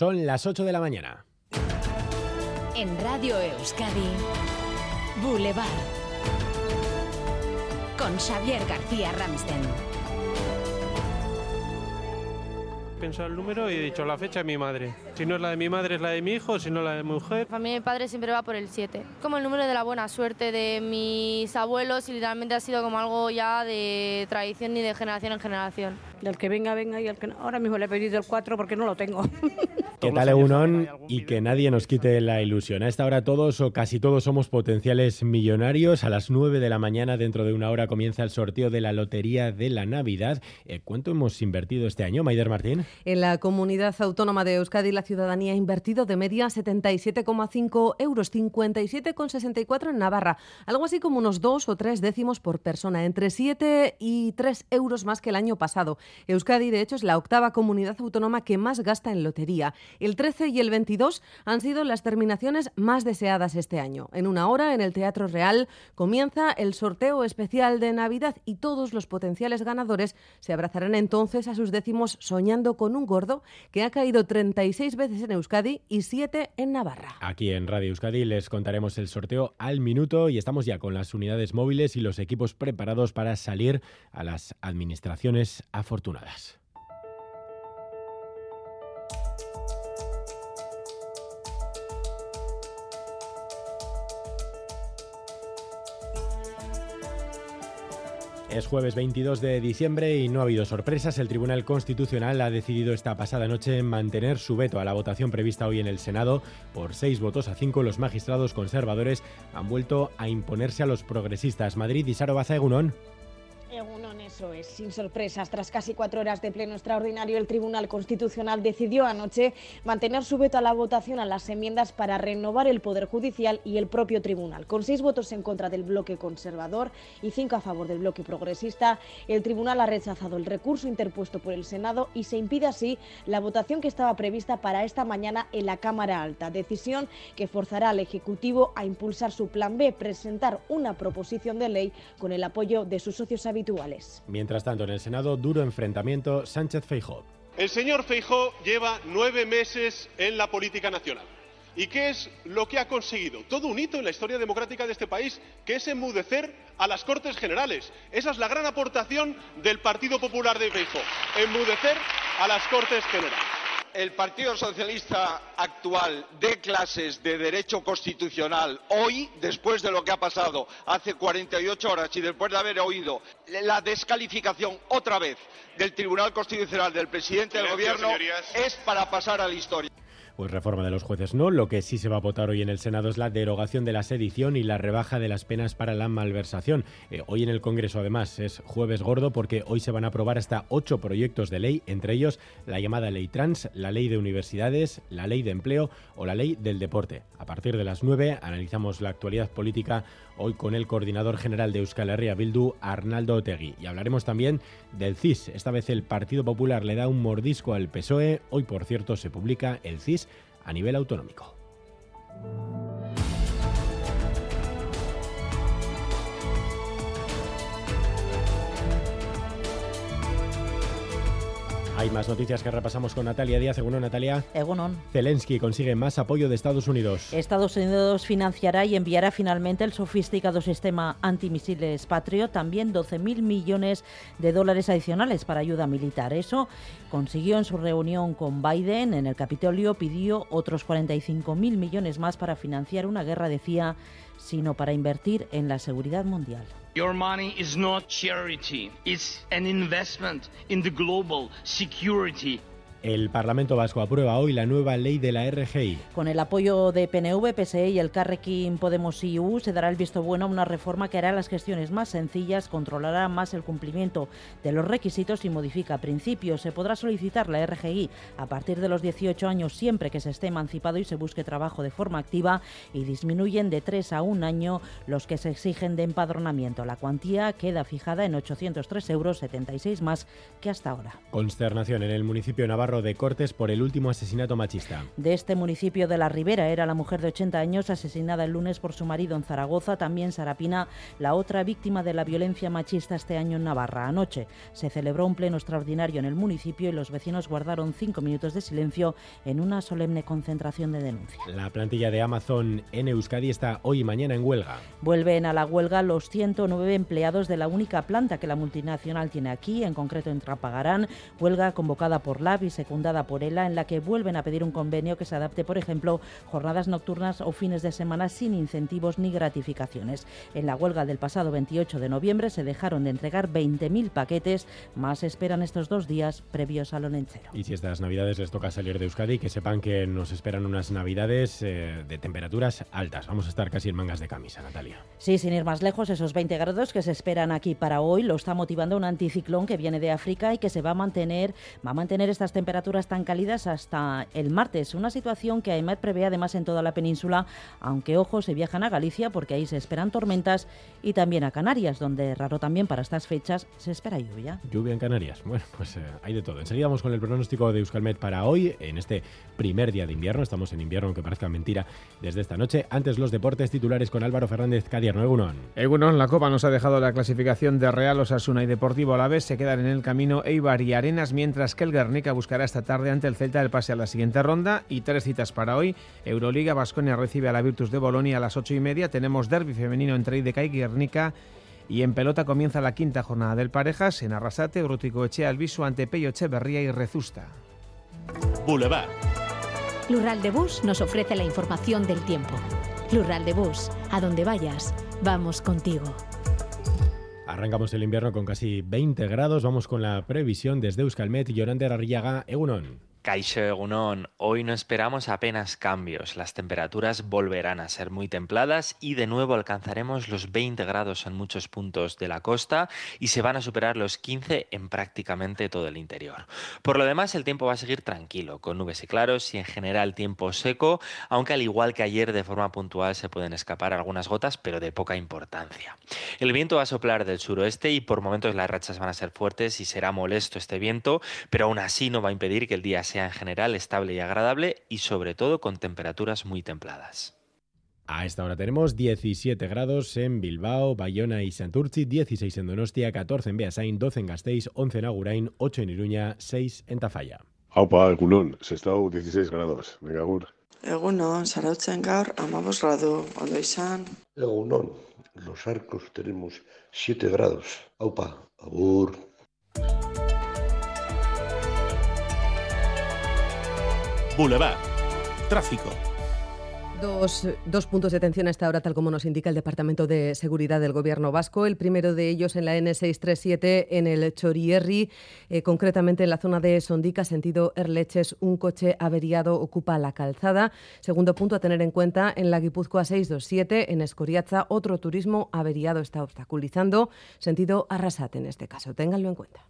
Son las 8 de la mañana. En Radio Euskadi, Boulevard. Con Xavier García Ramsten. pensado el número y he dicho la fecha de mi madre. Si no es la de mi madre, es la de mi hijo, si no la de mi mujer. Para mí mi padre siempre va por el 7. Como el número de la buena suerte de mis abuelos y literalmente ha sido como algo ya de tradición y de generación en generación. Del que venga, venga y el que no. Ahora mismo le he pedido el 4 porque no lo tengo. ¿Qué tal, Egunon? Y que nadie nos quite la ilusión. A esta hora todos o casi todos somos potenciales millonarios. A las 9 de la mañana, dentro de una hora, comienza el sorteo de la Lotería de la Navidad. Eh, ¿Cuánto hemos invertido este año, Maider Martín? En la comunidad autónoma de Euskadi, la ciudadanía ha invertido de media 77,5 euros, 57,64 en Navarra. Algo así como unos dos o tres décimos por persona, entre 7 y 3 euros más que el año pasado. Euskadi, de hecho, es la octava comunidad autónoma que más gasta en lotería. El 13 y el 22 han sido las terminaciones más deseadas este año. En una hora, en el Teatro Real, comienza el sorteo especial de Navidad y todos los potenciales ganadores se abrazarán entonces a sus décimos soñando con un gordo que ha caído 36 veces en Euskadi y 7 en Navarra. Aquí en Radio Euskadi les contaremos el sorteo al minuto y estamos ya con las unidades móviles y los equipos preparados para salir a las administraciones afortunadas. Es jueves 22 de diciembre y no ha habido sorpresas. El Tribunal Constitucional ha decidido esta pasada noche mantener su veto a la votación prevista hoy en el Senado. Por seis votos a cinco, los magistrados conservadores han vuelto a imponerse a los progresistas. Madrid y Saro Egunon. Eso es, sin sorpresas. Tras casi cuatro horas de pleno extraordinario, el Tribunal Constitucional decidió anoche mantener su veto a la votación a las enmiendas para renovar el Poder Judicial y el propio Tribunal. Con seis votos en contra del bloque conservador y cinco a favor del bloque progresista, el Tribunal ha rechazado el recurso interpuesto por el Senado y se impide así la votación que estaba prevista para esta mañana en la Cámara Alta. Decisión que forzará al Ejecutivo a impulsar su plan B, presentar una proposición de ley con el apoyo de sus socios habituales. Mientras tanto, en el Senado, duro enfrentamiento Sánchez-Feijó. El señor Feijó lleva nueve meses en la política nacional. ¿Y qué es lo que ha conseguido? Todo un hito en la historia democrática de este país, que es enmudecer a las Cortes Generales. Esa es la gran aportación del Partido Popular de Feijó, enmudecer a las Cortes Generales el Partido Socialista actual dé clases de derecho constitucional hoy, después de lo que ha pasado hace 48 horas y después de haber oído la descalificación otra vez del Tribunal Constitucional del presidente del Gobierno, es para pasar a la historia. Pues reforma de los jueces no. Lo que sí se va a votar hoy en el Senado es la derogación de la sedición y la rebaja de las penas para la malversación. Eh, hoy en el Congreso, además, es jueves gordo porque hoy se van a aprobar hasta ocho proyectos de ley, entre ellos la llamada ley trans, la ley de universidades, la ley de empleo o la ley del deporte. A partir de las nueve analizamos la actualidad política hoy con el coordinador general de Euskal Herria Bildu, Arnaldo Otegui. Y hablaremos también del CIS. Esta vez el Partido Popular le da un mordisco al PSOE. Hoy, por cierto, se publica el CIS a nivel autonómico. Hay más noticias que repasamos con Natalia Díaz. Según Natalia, Egunon. Zelensky consigue más apoyo de Estados Unidos. Estados Unidos financiará y enviará finalmente el sofisticado sistema antimisiles Patriot, también 12.000 millones de dólares adicionales para ayuda militar. Eso consiguió en su reunión con Biden en el Capitolio, pidió otros 45.000 millones más para financiar una guerra, decía, sino para invertir en la seguridad mundial. Your money is not charity, it's an investment in the global security el Parlamento Vasco aprueba hoy la nueva ley de la RGI. Con el apoyo de PNV, PSE y el Carrequín Podemos IU se dará el visto bueno a una reforma que hará las gestiones más sencillas, controlará más el cumplimiento de los requisitos y modifica principios. Se podrá solicitar la RGI a partir de los 18 años siempre que se esté emancipado y se busque trabajo de forma activa y disminuyen de 3 a 1 año los que se exigen de empadronamiento. La cuantía queda fijada en 803 euros, 76 más que hasta ahora. Consternación en el municipio de Navarro Navarro de Cortes por el último asesinato machista. De este municipio de La Ribera era la mujer de 80 años asesinada el lunes por su marido en Zaragoza. También Sarapina, la otra víctima de la violencia machista este año en Navarra. Anoche se celebró un pleno extraordinario en el municipio y los vecinos guardaron cinco minutos de silencio en una solemne concentración de denuncia. La plantilla de Amazon en Euskadi está hoy y mañana en huelga. Vuelven a la huelga los 109 empleados de la única planta que la multinacional tiene aquí, en concreto en Trapagarán, huelga convocada por LAB y secundada por ELA, en la que vuelven a pedir un convenio que se adapte, por ejemplo, jornadas nocturnas o fines de semana sin incentivos ni gratificaciones. En la huelga del pasado 28 de noviembre se dejaron de entregar 20.000 paquetes, más esperan estos dos días previos a lo lenchero. Y si estas navidades les toca salir de Euskadi, que sepan que nos esperan unas navidades eh, de temperaturas altas. Vamos a estar casi en mangas de camisa, Natalia. Sí, sin ir más lejos, esos 20 grados que se esperan aquí para hoy lo está motivando un anticiclón que viene de África y que se va a mantener, va a mantener estas temperaturas tan cálidas hasta el martes. Una situación que AEMET prevé además en toda la península, aunque ojo, se viajan a Galicia porque ahí se esperan tormentas y también a Canarias, donde raro también para estas fechas se espera lluvia. Lluvia en Canarias. Bueno, pues eh, hay de todo. Enseguida vamos con el pronóstico de Euskalmet para hoy, en este primer día de invierno. Estamos en invierno, aunque parezca mentira, desde esta noche. Antes los deportes titulares con Álvaro Fernández Cadierno. Egunon. Egunon, la Copa nos ha dejado la clasificación de Real Osasuna y Deportivo Alavés. Se quedan en el camino Eibar y Arenas, mientras que el Guernica buscará esta tarde ante el Celta el pase a la siguiente ronda. Y tres citas para hoy. Euroliga, Basconia recibe a la Virtus de Bolonia a las ocho y media. Tenemos derby femenino entre Ideca y Guernica. Y en pelota comienza la quinta jornada del Parejas en Arrasate, Brutico Echea Alviso ante Peyo Echeverría y Rezusta. Boulevard. Lural de Bus nos ofrece la información del tiempo. Lural de Bus, a donde vayas, vamos contigo. Arrancamos el invierno con casi 20 grados. Vamos con la previsión desde Euskalmet y Yorander Arriaga, Egunon. Caixo Egunon, hoy no esperamos apenas cambios. Las temperaturas volverán a ser muy templadas y de nuevo alcanzaremos los 20 grados en muchos puntos de la costa y se van a superar los 15 en prácticamente todo el interior. Por lo demás, el tiempo va a seguir tranquilo, con nubes y claros y en general tiempo seco, aunque al igual que ayer de forma puntual se pueden escapar algunas gotas, pero de poca importancia. El viento va a soplar del suroeste y por momentos las rachas van a ser fuertes y será molesto este viento, pero aún así no va a impedir que el día sea en general estable y agradable y sobre todo con temperaturas muy templadas. A esta hora tenemos 17 grados en Bilbao, Bayona y Santurci, 16 en Donostia, 14 en Beasain, 12 en Gasteiz, 11 en Agurain, 8 en Iruña, 6 en Tafalla. Aupa, egunon, sestau 16 grados, venga, agur. Egunon, zarautzen gaur, amabos gradu, ondo izan. Egunon, los arcos tenemos 7 grados. Aupa, agur. Boulevard. Tráfico. Dos, dos, puntos de tensión a esta hora, tal como nos indica el Departamento de Seguridad del Gobierno Vasco. El primero de ellos en la N637 en el Chorierri, eh, concretamente en la zona de Sondica, sentido Erleches, un coche averiado ocupa la calzada. Segundo punto a tener en cuenta en la Guipúzcoa 627 en Escoriaza, otro turismo averiado está obstaculizando, sentido Arrasate en este caso. Ténganlo en cuenta.